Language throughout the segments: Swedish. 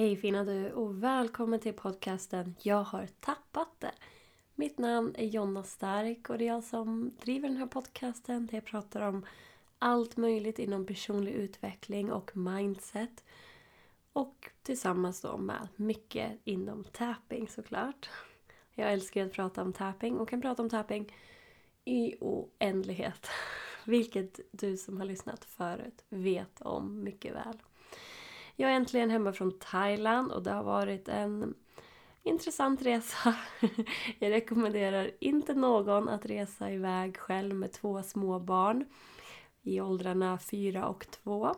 Hej fina du och välkommen till podcasten Jag har tappat det. Mitt namn är Jonna Stark och det är jag som driver den här podcasten där jag pratar om allt möjligt inom personlig utveckling och mindset. Och tillsammans då med mycket inom tapping såklart. Jag älskar att prata om tapping och kan prata om tapping i oändlighet. Vilket du som har lyssnat förut vet om mycket väl. Jag är äntligen hemma från Thailand och det har varit en intressant resa. Jag rekommenderar inte någon att resa iväg själv med två små barn i åldrarna fyra och två.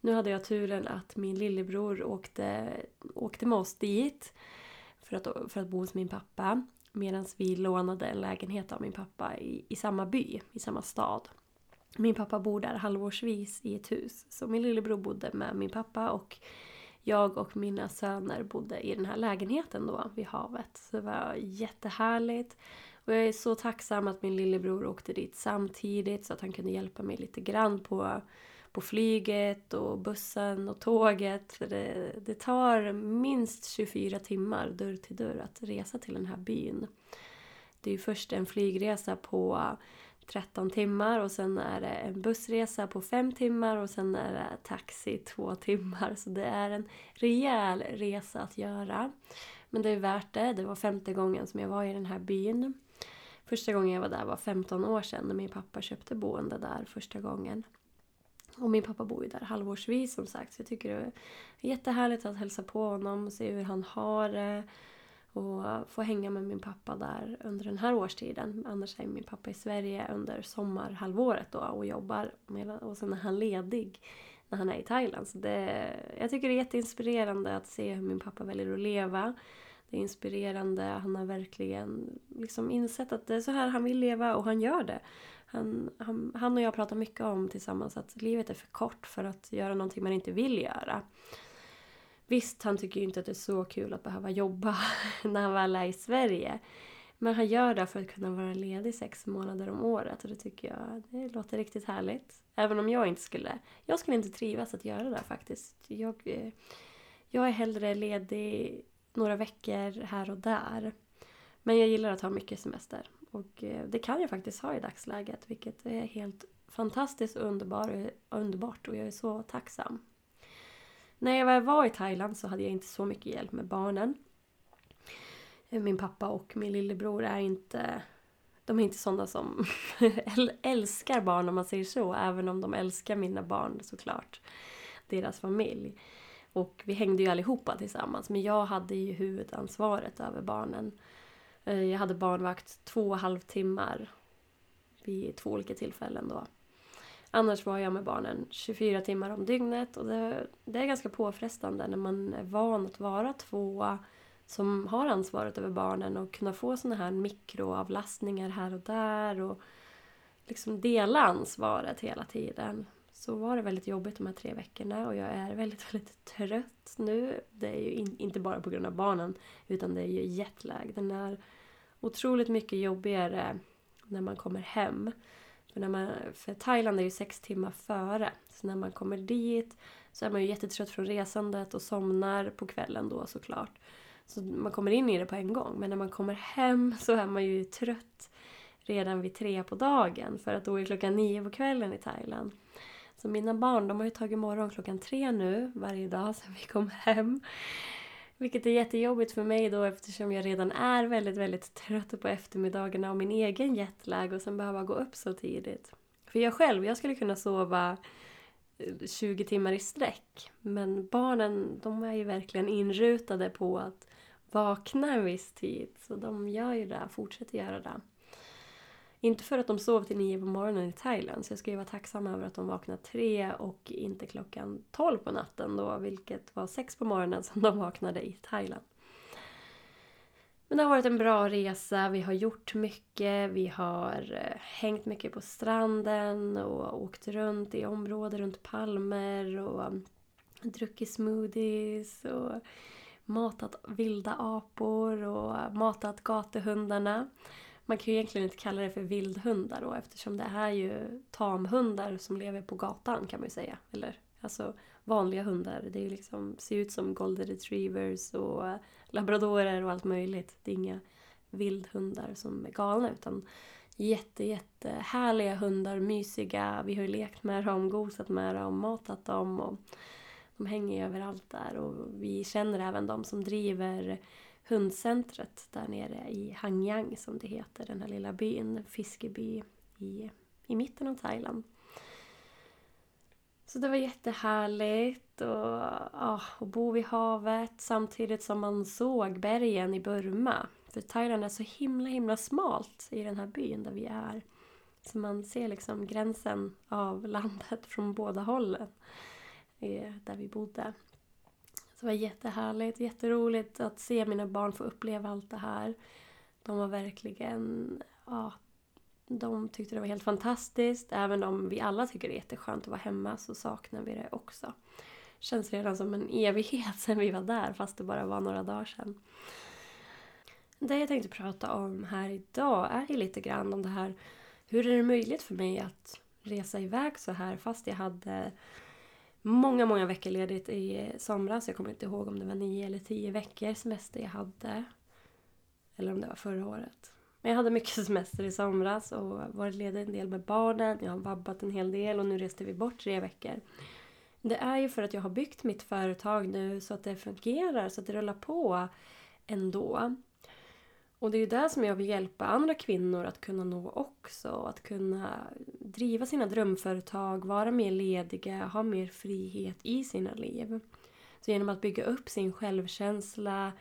Nu hade jag turen att min lillebror åkte, åkte med oss dit för att, för att bo hos min pappa. Medan vi lånade en lägenhet av min pappa i, i samma by, i samma stad. Min pappa bor där halvårsvis i ett hus. Så min lillebror bodde med min pappa och jag och mina söner bodde i den här lägenheten då vid havet. Så det var jättehärligt. Och jag är så tacksam att min lillebror åkte dit samtidigt så att han kunde hjälpa mig lite grann på, på flyget och bussen och tåget. För det, det tar minst 24 timmar dörr till dörr att resa till den här byn. Det är ju först en flygresa på 13 timmar och sen är det en bussresa på 5 timmar och sen är det taxi 2 timmar. Så det är en rejäl resa att göra. Men det är värt det. Det var femte gången som jag var i den här byn. Första gången jag var där var 15 år sedan när min pappa köpte boende där första gången. Och min pappa bor ju där halvårsvis som sagt så jag tycker det är jättehärligt att hälsa på honom och se hur han har det och få hänga med min pappa där under den här årstiden. Annars är min pappa i Sverige under sommarhalvåret då och jobbar. Och sen är han ledig när han är i Thailand. Så det, jag tycker det är jätteinspirerande att se hur min pappa väljer att leva. Det är inspirerande. Han har verkligen liksom insett att det är så här han vill leva och han gör det. Han, han, han och jag pratar mycket om tillsammans att livet är för kort för att göra någonting man inte vill göra. Visst, han tycker ju inte att det är så kul att behöva jobba när han väl är i Sverige. Men han gör det för att kunna vara ledig sex månader om året och det tycker jag det låter riktigt härligt. Även om jag inte skulle... Jag skulle inte trivas att göra det faktiskt. Jag, eh, jag är hellre ledig några veckor här och där. Men jag gillar att ha mycket semester. Och eh, det kan jag faktiskt ha i dagsläget vilket är helt fantastiskt och underbart och jag är så tacksam. När jag väl var i Thailand så hade jag inte så mycket hjälp med barnen. Eh, min pappa och min lillebror är inte... De är inte sådana som älskar barn om man säger så. Även om de älskar mina barn såklart. Deras familj. Och vi hängde ju allihopa tillsammans. Men jag hade ju huvudansvaret över barnen. Eh, jag hade barnvakt två och en halv timmar vid två olika tillfällen då. Annars var jag med barnen 24 timmar om dygnet och det, det är ganska påfrestande när man är van att vara två som har ansvaret över barnen och kunna få såna här mikroavlastningar här och där och liksom dela ansvaret hela tiden. Så var det väldigt jobbigt de här tre veckorna och jag är väldigt, väldigt trött nu. Det är ju in, inte bara på grund av barnen utan det är ju jetlag. Den är otroligt mycket jobbigare när man kommer hem. För, när man, för Thailand är ju sex timmar före. Så när man kommer dit så är man ju jättetrött från resandet och somnar på kvällen då såklart. Så man kommer in i det på en gång. Men när man kommer hem så är man ju trött redan vid tre på dagen. För att då är klockan nio på kvällen i Thailand. Så mina barn de har ju tagit morgon klockan tre nu varje dag sedan vi kom hem. Vilket är jättejobbigt för mig då eftersom jag redan är väldigt, väldigt trött på eftermiddagarna och min egen jetlag och sen behöva gå upp så tidigt. För jag själv, jag skulle kunna sova eh, 20 timmar i sträck. Men barnen, de är ju verkligen inrutade på att vakna en viss tid. Så de gör ju det, fortsätter göra det. Inte för att de sov till nio på morgonen i Thailand, så jag ska ju vara tacksam över att de vaknade tre och inte klockan tolv på natten då, vilket var sex på morgonen som de vaknade i Thailand. Men det har varit en bra resa, vi har gjort mycket, vi har eh, hängt mycket på stranden och åkt runt i områden runt palmer och mm, druckit smoothies och matat vilda apor och eh, matat gatuhundarna. Man kan ju egentligen inte kalla det för vildhundar då eftersom det är ju tamhundar som lever på gatan kan man ju säga. Eller alltså vanliga hundar. Det är liksom, ser ut som golden retrievers och labradorer och allt möjligt. Det är inga vildhundar som är galna utan jätte, jätte härliga hundar, mysiga. Vi har ju lekt med dem, gosat med dem, matat dem. Och de hänger överallt där och vi känner även de som driver hundcentret där nere i Hangyang som det heter, den här lilla byn, fiskeby i, i mitten av Thailand. Så det var jättehärligt och, ja, att bo vid havet samtidigt som man såg bergen i Burma. För Thailand är så himla himla smalt i den här byn där vi är. Så man ser liksom gränsen av landet från båda hållen. Eh, där vi bodde. Så det var jättehärligt, jätteroligt att se mina barn få uppleva allt det här. De var verkligen... Ja, de tyckte det var helt fantastiskt. Även om vi alla tycker det är jätteskönt att vara hemma så saknar vi det också. Känns redan som en evighet sedan vi var där fast det bara var några dagar sedan. Det jag tänkte prata om här idag är ju lite grann om det här hur är det möjligt för mig att resa iväg så här fast jag hade många, många veckor ledigt i eh, somras. Jag kommer inte ihåg om det var nio eller tio veckor semester jag hade. Eller om det var förra året. Men jag hade mycket semester i somras och varit ledig en del med barnen. Jag har vabbat en hel del och nu reste vi bort tre veckor. Det är ju för att jag har byggt mitt företag nu så att det fungerar, så att det rullar på ändå. Och det är ju det som jag vill hjälpa andra kvinnor att kunna nå också. Att kunna driva sina drömföretag, vara mer lediga, ha mer frihet i sina liv. Så genom att bygga upp sin självkänsla,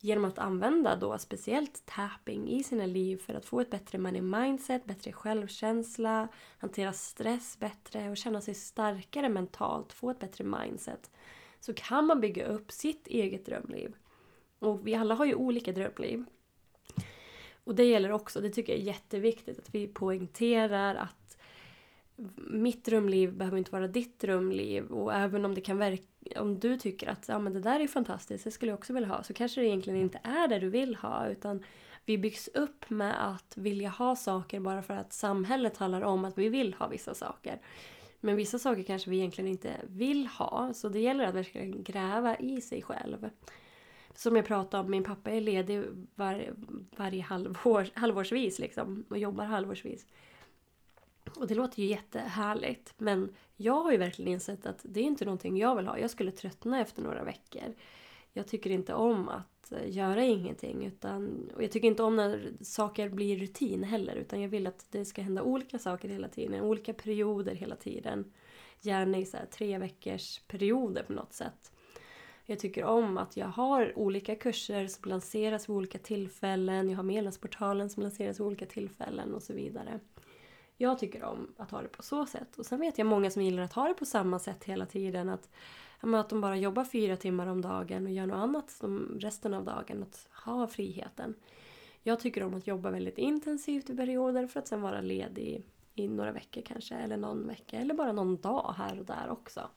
genom att använda då speciellt tapping i sina liv för att få ett bättre money mindset, bättre självkänsla, hantera stress bättre och känna sig starkare mentalt, få ett bättre mindset. Så kan man bygga upp sitt eget drömliv. Och vi alla har ju olika drömliv. Och det gäller också, det tycker jag är jätteviktigt, att vi poängterar att mitt drömliv behöver inte vara ditt drömliv och även om det kan verka, om du tycker att ja, men det där är fantastiskt, det skulle jag också vilja ha, så kanske det egentligen inte är det du vill ha utan vi byggs upp med att vilja ha saker bara för att samhället talar om att vi vill ha vissa saker. Men vissa saker kanske vi egentligen inte vill ha, så det gäller att verkligen gräva i sig själv. Som jag pratade om, min pappa är ledig var, varje halvår, halvårsvis liksom och jobbar halvårsvis. Och det låter ju jättehärligt men jag har ju verkligen insett att det är inte någonting jag vill ha. Jag skulle tröttna efter några veckor. Jag tycker inte om att eh, göra ingenting utan, och jag tycker inte om när saker blir rutin heller utan jag vill att det ska hända olika saker hela tiden, olika perioder hela tiden. Gärna i så tre veckors perioder på något sätt. Jag tycker om att jag har olika kurser som lanseras vid olika tillfällen. Jag har medlemsportalen som lanseras vid olika tillfällen och så vidare. Jag tycker om att ha det på så sätt. Och sen vet jag många som gillar att ha det på samma sätt hela tiden. Att, att de bara jobbar fyra timmar om dagen och gör något annat resten av dagen. Att ha friheten. Jag tycker om att jobba väldigt intensivt i perioder för att sen vara ledig i några veckor kanske. Eller någon vecka. Eller bara någon dag här och där också.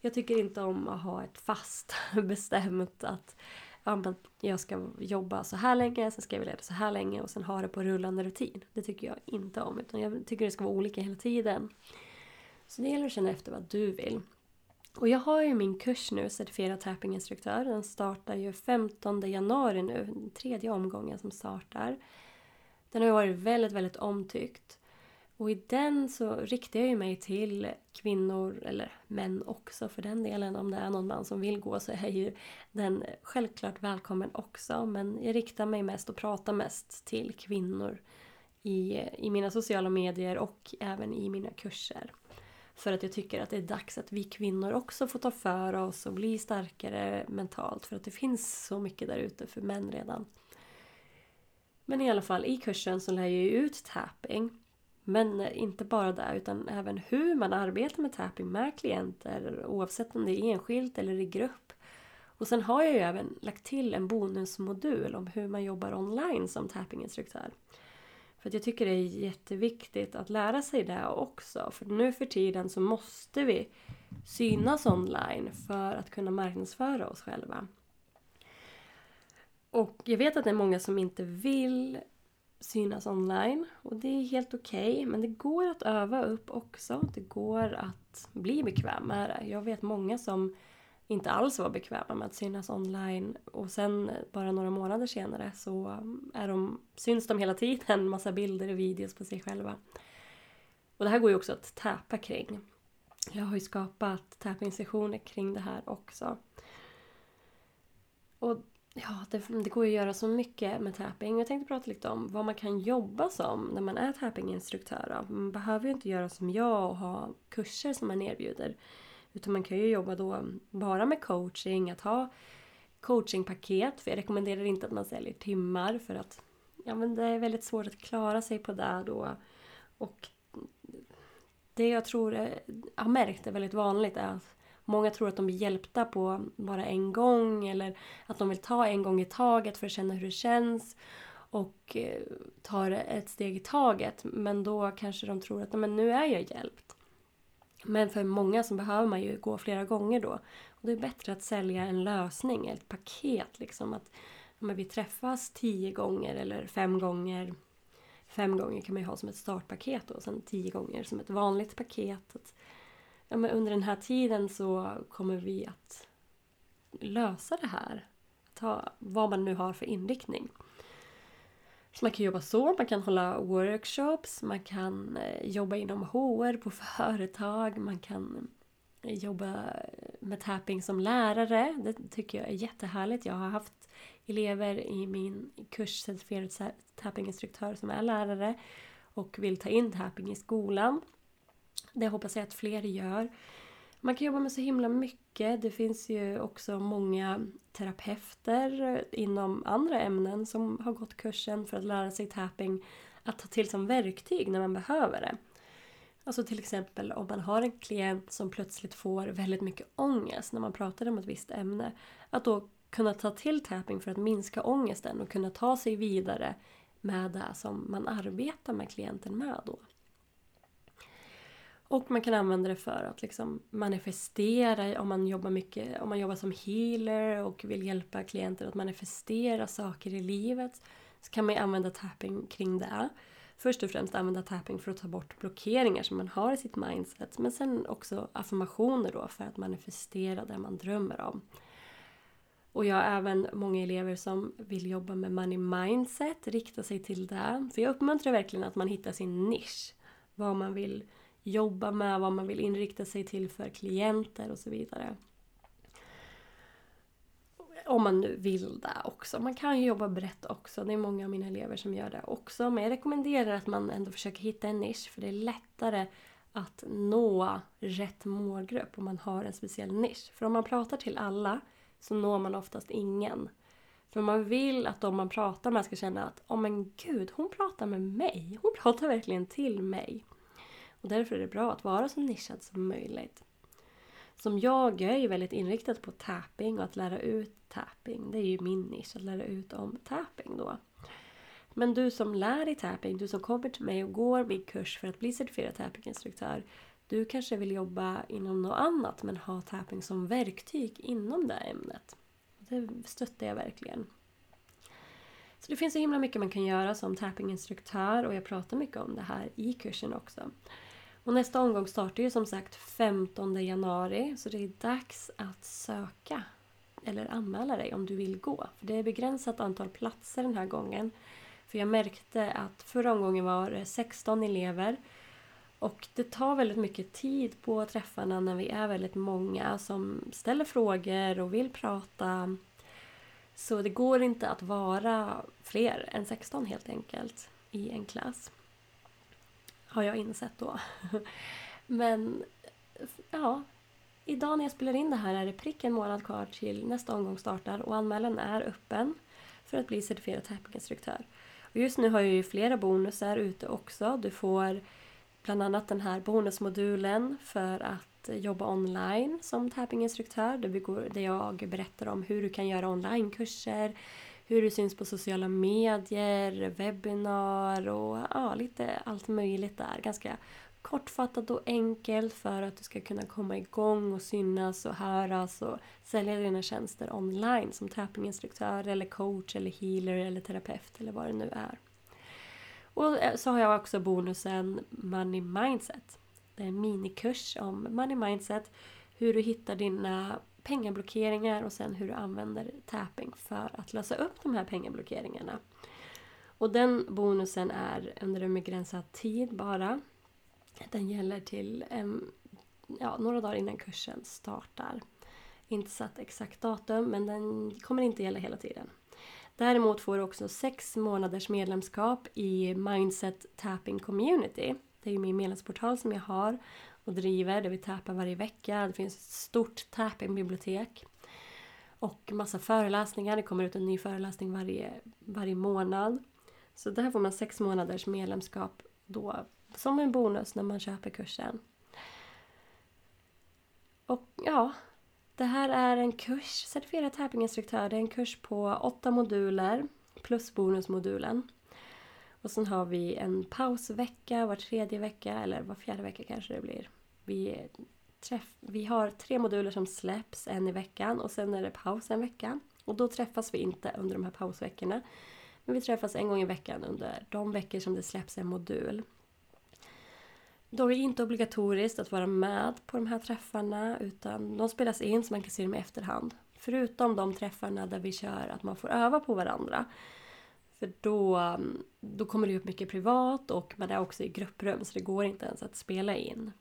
Jag tycker inte om att ha ett fast bestämt att ja, jag ska jobba så här länge, sen ska jag vara ledig så här länge och sen ha det på rullande rutin. Det tycker jag inte om. Utan jag tycker det ska vara olika hela tiden. Så det gäller att känna efter vad du vill. Och jag har ju min kurs nu, certifierad tappinginstruktör. Den startar ju 15 januari nu, den tredje omgången som startar. Den har ju varit väldigt, väldigt omtyckt. Och i den så riktar jag ju mig till kvinnor, eller män också för den delen. Om det är någon man som vill gå så är ju den självklart välkommen också. Men jag riktar mig mest och pratar mest till kvinnor i, i mina sociala medier och även i mina kurser. För att jag tycker att det är dags att vi kvinnor också får ta för oss och bli starkare mentalt. För att det finns så mycket där ute för män redan. Men i alla fall, i kursen så lär jag ju ut tapping. Men inte bara det, utan även hur man arbetar med tapping med klienter oavsett om det är enskilt eller i grupp. Och sen har jag ju även lagt till en bonusmodul om hur man jobbar online som tappinginstruktör. För att jag tycker det är jätteviktigt att lära sig det också. För nu för tiden så måste vi synas online för att kunna marknadsföra oss själva. Och jag vet att det är många som inte vill synas online och det är helt okej. Okay, men det går att öva upp också. Det går att bli bekväm med det. Jag vet många som inte alls var bekväma med att synas online och sen bara några månader senare så mm, är de, syns de hela tiden, massa bilder och videos på sig själva. Och det här går ju också att täpa kring. Jag har ju skapat tapping-sessioner kring det här också. Och ja, det, det, går ju att göra så mycket med tapping. Jag tänkte prata lite om vad man kan jobba som när man är tappinginstruktör. Man behöver ju inte göra som jag och ha kurser som man erbjuder. Utan man kan ju jobba då bara med coaching, att ha coachingpaket. För jag rekommenderar inte att man säljer timmar för att ja, men det är väldigt svårt att klara sig på det då. Och det jag tror är, har märkt är väldigt vanligt är att många tror att de blir hjälpta på bara en gång eller att de vill ta en gång i taget för att känna hur det känns och eh, tar ett steg i taget. Men då kanske de tror att men nu är jag hjälpt. Men för många så behöver man ju gå flera gånger då. Och det är bättre att sälja en lösning, ett paket liksom. Att men vi träffas tio gånger eller fem gånger. Fem gånger kan man ju ha som ett startpaket då, och sen tio gånger som ett vanligt paket. Att, ja, men under den här tiden så kommer vi att lösa det här. Att ha, vad man nu har för inriktning. Så man kan jobba så, man kan hålla workshops, man kan eh, jobba inom HR på företag, man kan eh, jobba med tapping som lärare. Det tycker jag är jättehärligt. Jag har haft elever i min kurs certifierad tappinginstruktör som är lärare och vill ta in tapping i skolan. Det hoppas jag att fler gör. Man kan jobba med så himla mycket. Det finns ju också många terapeuter inom andra ämnen som har gått kursen för att lära sig tapping att ta till som verktyg när man behöver det. Alltså till exempel om man har en klient som plötsligt får väldigt mycket ångest när man pratar om ett visst ämne. Att då kunna ta till tapping för att minska ångesten och kunna ta sig vidare med det som man arbetar med klienten med då. Och man kan använda det för att liksom manifestera om man jobbar mycket, om man jobbar som healer och vill hjälpa klienter att manifestera saker i livet. Så kan man ju använda tapping kring det. Först och främst använda tapping för att ta bort blockeringar som man har i sitt mindset. Men sen också affirmationer då för att manifestera det man drömmer om. Och jag har även många elever som vill jobba med money mindset, rikta sig till det. För jag uppmuntrar verkligen att man hittar sin nisch. Vad man vill jobba med, vad man vill inrikta sig till för klienter och så vidare. Om man nu vill det också. Man kan ju jobba brett också. Det är många av mina elever som gör det också. Men jag rekommenderar att man ändå försöker hitta en nisch för det är lättare att nå rätt målgrupp om man har en speciell nisch. För om man pratar till alla så når man oftast ingen. För man vill att de man pratar med ska känna att åh oh men gud, hon pratar med mig. Hon pratar verkligen till mig. Och därför är det bra att vara så nischad som möjligt. Som jag, jag är ju väldigt inriktad på tapping och att lära ut tapping. Det är ju min nisch, att lära ut om tapping då. Men du som lär dig tapping, du som kommer till mig och går min kurs för att bli certifierad tappinginstruktör. Du kanske vill jobba inom något annat men ha tapping som verktyg inom det ämnet. Det stöttar jag verkligen. Så det finns så himla mycket man kan göra som tappinginstruktör och jag pratar mycket om det här i kursen också. Och nästa omgång startar ju som sagt 15 januari så det är dags att söka eller anmäla dig om du vill gå. För Det är begränsat antal platser den här gången. För jag märkte att förra omgången var det 16 elever och det tar väldigt mycket tid på träffarna när vi är väldigt många som ställer frågor och vill prata. Så det går inte att vara fler än 16 helt enkelt i en klass. Har jag insett då. Men ja, idag när jag spelar in det här är det prick en månad kvar till nästa omgång startar och anmälan är öppen för att bli certifierad tappinginstruktör. Och just nu har jag ju flera bonusar ute också. Du får bland annat den här bonusmodulen för att jobba online som tappinginstruktör där jag berättar om hur du kan göra onlinekurser, hur du syns på sociala medier, webbinar och ja, lite allt möjligt där. Ganska kortfattat och enkelt för att du ska kunna komma igång och synas och höras och sälja dina tjänster online som tappinginstruktör eller coach eller healer eller terapeut eller vad det nu är. Och eh, så har jag också bonusen Money Mindset. Det är en minikurs om Money Mindset. Hur du hittar dina pengablockeringar och sen hur du använder tapping för att lösa upp de här pengablockeringarna. Och den bonusen är under en begränsad tid bara. Den gäller till ja, några dagar innan kursen startar. Inte satt exakt datum men den kommer inte gälla hela tiden. Däremot får du också sex månaders medlemskap i Mindset Tapping Community. Det är ju min medlemsportal som jag har och driver där vi tappar varje vecka. Det finns ett stort täpingbibliotek. Och massa föreläsningar. Det kommer ut en ny föreläsning varje, varje månad. Så där får man sex månaders medlemskap då som en bonus när man köper kursen. Och ja, det här är en kurs, certifierad tappinginstruktör. Det är en kurs på åtta moduler plus bonusmodulen. Och sen har vi en pausvecka var tredje vecka, eller var fjärde vecka kanske det blir. Vi, träff, vi har tre moduler som släpps, en i veckan och sen är det paus en vecka. Och då träffas vi inte under de här pausveckorna. Men vi träffas en gång i veckan under de veckor som det släpps en modul. Då är det inte obligatoriskt att vara med på de här träffarna utan de spelas in så man kan se dem i efterhand. Förutom de träffarna där vi kör att man får öva på varandra. För då, då kommer det upp mycket privat och man är också i grupprum så det går inte ens att spela in.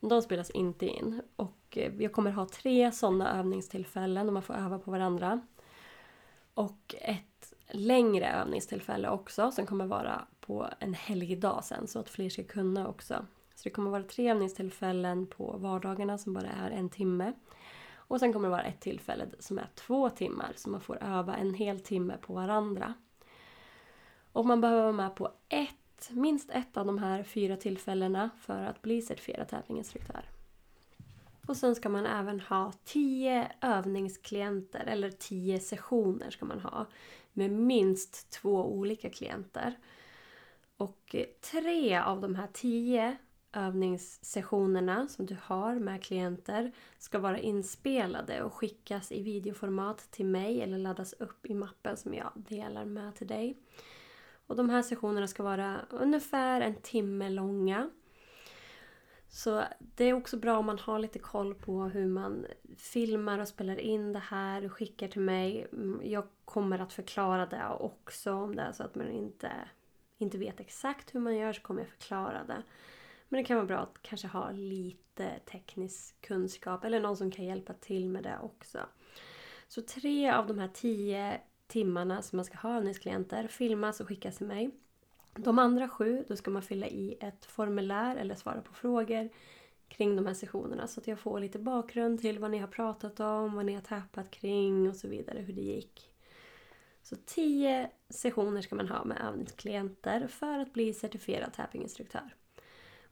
De spelas inte in. Och eh, jag kommer ha tre sådana övningstillfällen där man får öva på varandra. Och ett längre övningstillfälle också som kommer vara på en helgdag sen så att fler ska kunna också. Så det kommer vara tre övningstillfällen på vardagarna som bara är en timme. Och sen kommer det vara ett tillfälle som är två timmar så man får öva en hel timme på varandra. Och man behöver vara med på ett, minst ett av de här fyra tillfällena för att bli certifierad tävlingsinstruktör. Och sen ska man även ha tio övningsklienter, eller tio sessioner ska man ha. Med minst två olika klienter. Och tre av de här tio övningssessionerna som du har med klienter ska vara inspelade och skickas i videoformat till mig eller laddas upp i mappen som jag delar med till dig. Och de här sessionerna ska vara ungefär en timme långa. Så det är också bra om man har lite koll på hur man filmar och spelar in det här och skickar till mig. Mm, jag kommer att förklara det också om det är så att man inte, inte vet exakt hur man gör så kommer jag förklara det. Men det kan vara bra att kanske ha lite teknisk kunskap eller någon som kan hjälpa till med det också. Så tre av de här tio timmarna som man ska ha övningsklienter filmas och skickas till mig. De andra sju, då ska man fylla i ett formulär eller svara på frågor kring de här sessionerna så att jag får lite bakgrund till vad ni har pratat om, vad ni har tappat kring och så vidare, hur det gick. Så tio sessioner ska man ha med övningsklienter för att bli certifierad tappinginstruktör.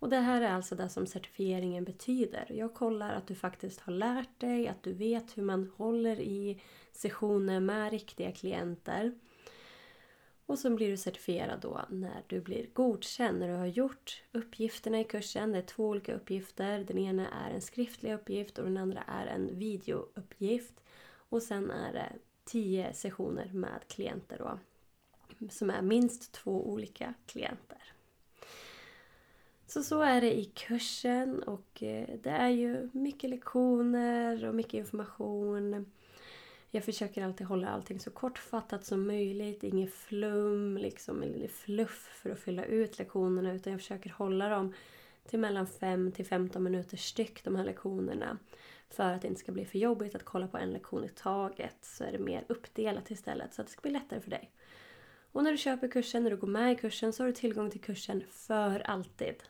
Och det här är alltså det som certifieringen betyder. Jag kollar att du faktiskt har lärt dig, att du vet hur man håller i sessioner med riktiga klienter. Och så blir du certifierad då när du blir godkänd, när du har gjort uppgifterna i kursen. Det är två olika uppgifter. Den ena är en skriftlig uppgift och den andra är en videouppgift. Och sen är det tio sessioner med klienter då. Som är minst två olika klienter. Så så är det i kursen och eh, det är ju mycket lektioner och mycket information. Jag försöker alltid hålla allting så kortfattat som möjligt. Inget flum liksom, eller fluff för att fylla ut lektionerna utan jag försöker hålla dem till mellan 5 till 15 minuter styck, de här lektionerna. För att det inte ska bli för jobbigt att kolla på en lektion i taget så är det mer uppdelat istället så att det ska bli lättare för dig. Och när du köper kursen, när du går med i kursen så har du tillgång till kursen för alltid.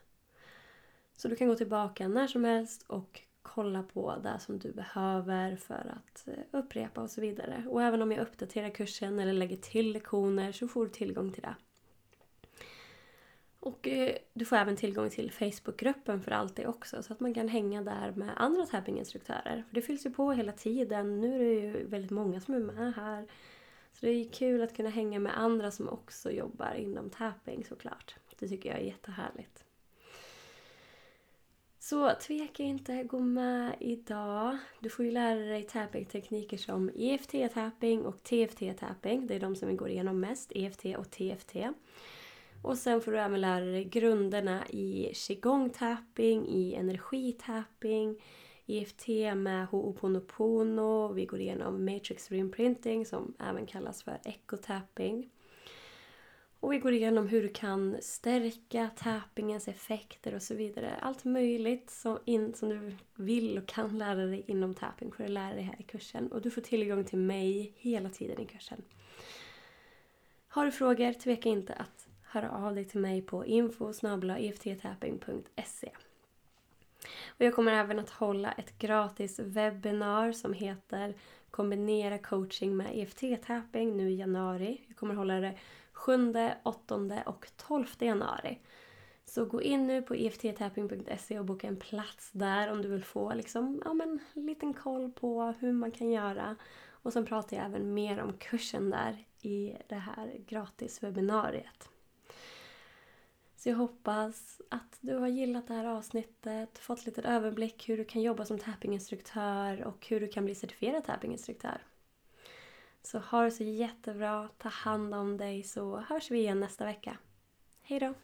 Så du kan gå tillbaka när som helst och kolla på det som du behöver för att eh, upprepa och så vidare. Och även om jag uppdaterar kursen eller lägger till lektioner så får du tillgång till det. Och eh, du får även tillgång till Facebookgruppen för allt det också så att man kan hänga där med andra tappinginstruktörer. För det fylls ju på hela tiden. Nu är det ju väldigt många som är med här. Så det är kul att kunna hänga med andra som också jobbar inom tapping såklart. Det tycker jag är jättehärligt. Så tveka inte, gå med idag. Du får ju lära dig tapping-tekniker som EFT-tapping och TFT-tapping. Det är de som vi går igenom mest, EFT och TFT. Och sen får du även lära dig grunderna i qigong-tapping, i energitapping, EFT med Ho'oponopono. Vi går igenom Matrix Reimprinting som även kallas för Echo-tapping. Och vi går igenom hur du kan stärka tappingens effekter och så vidare. Allt möjligt som, in, som du vill och kan lära dig inom tapping får du lära dig här i kursen. Och du får tillgång till mig hela tiden i kursen. Har du frågor, tveka inte att höra av dig till mig på info e Och jag kommer även att hålla ett gratis webbinar som heter Kombinera coaching med EFT-tapping nu i januari. Jag kommer hålla det 7, 8 och 12 januari. Så gå in nu på ifttapping.se och boka en plats där om du vill få liksom, ja, men, en liten koll på hur man kan göra. Och sen pratar jag även mer om kursen där i det här gratiswebbinariet. Så jag hoppas att du har gillat det här avsnittet, fått lite överblick hur du kan jobba som tappinginstruktör och hur du kan bli certifierad tappinginstruktör. Så ha det så jättebra, ta hand om dig så hörs vi igen nästa vecka. Hejdå!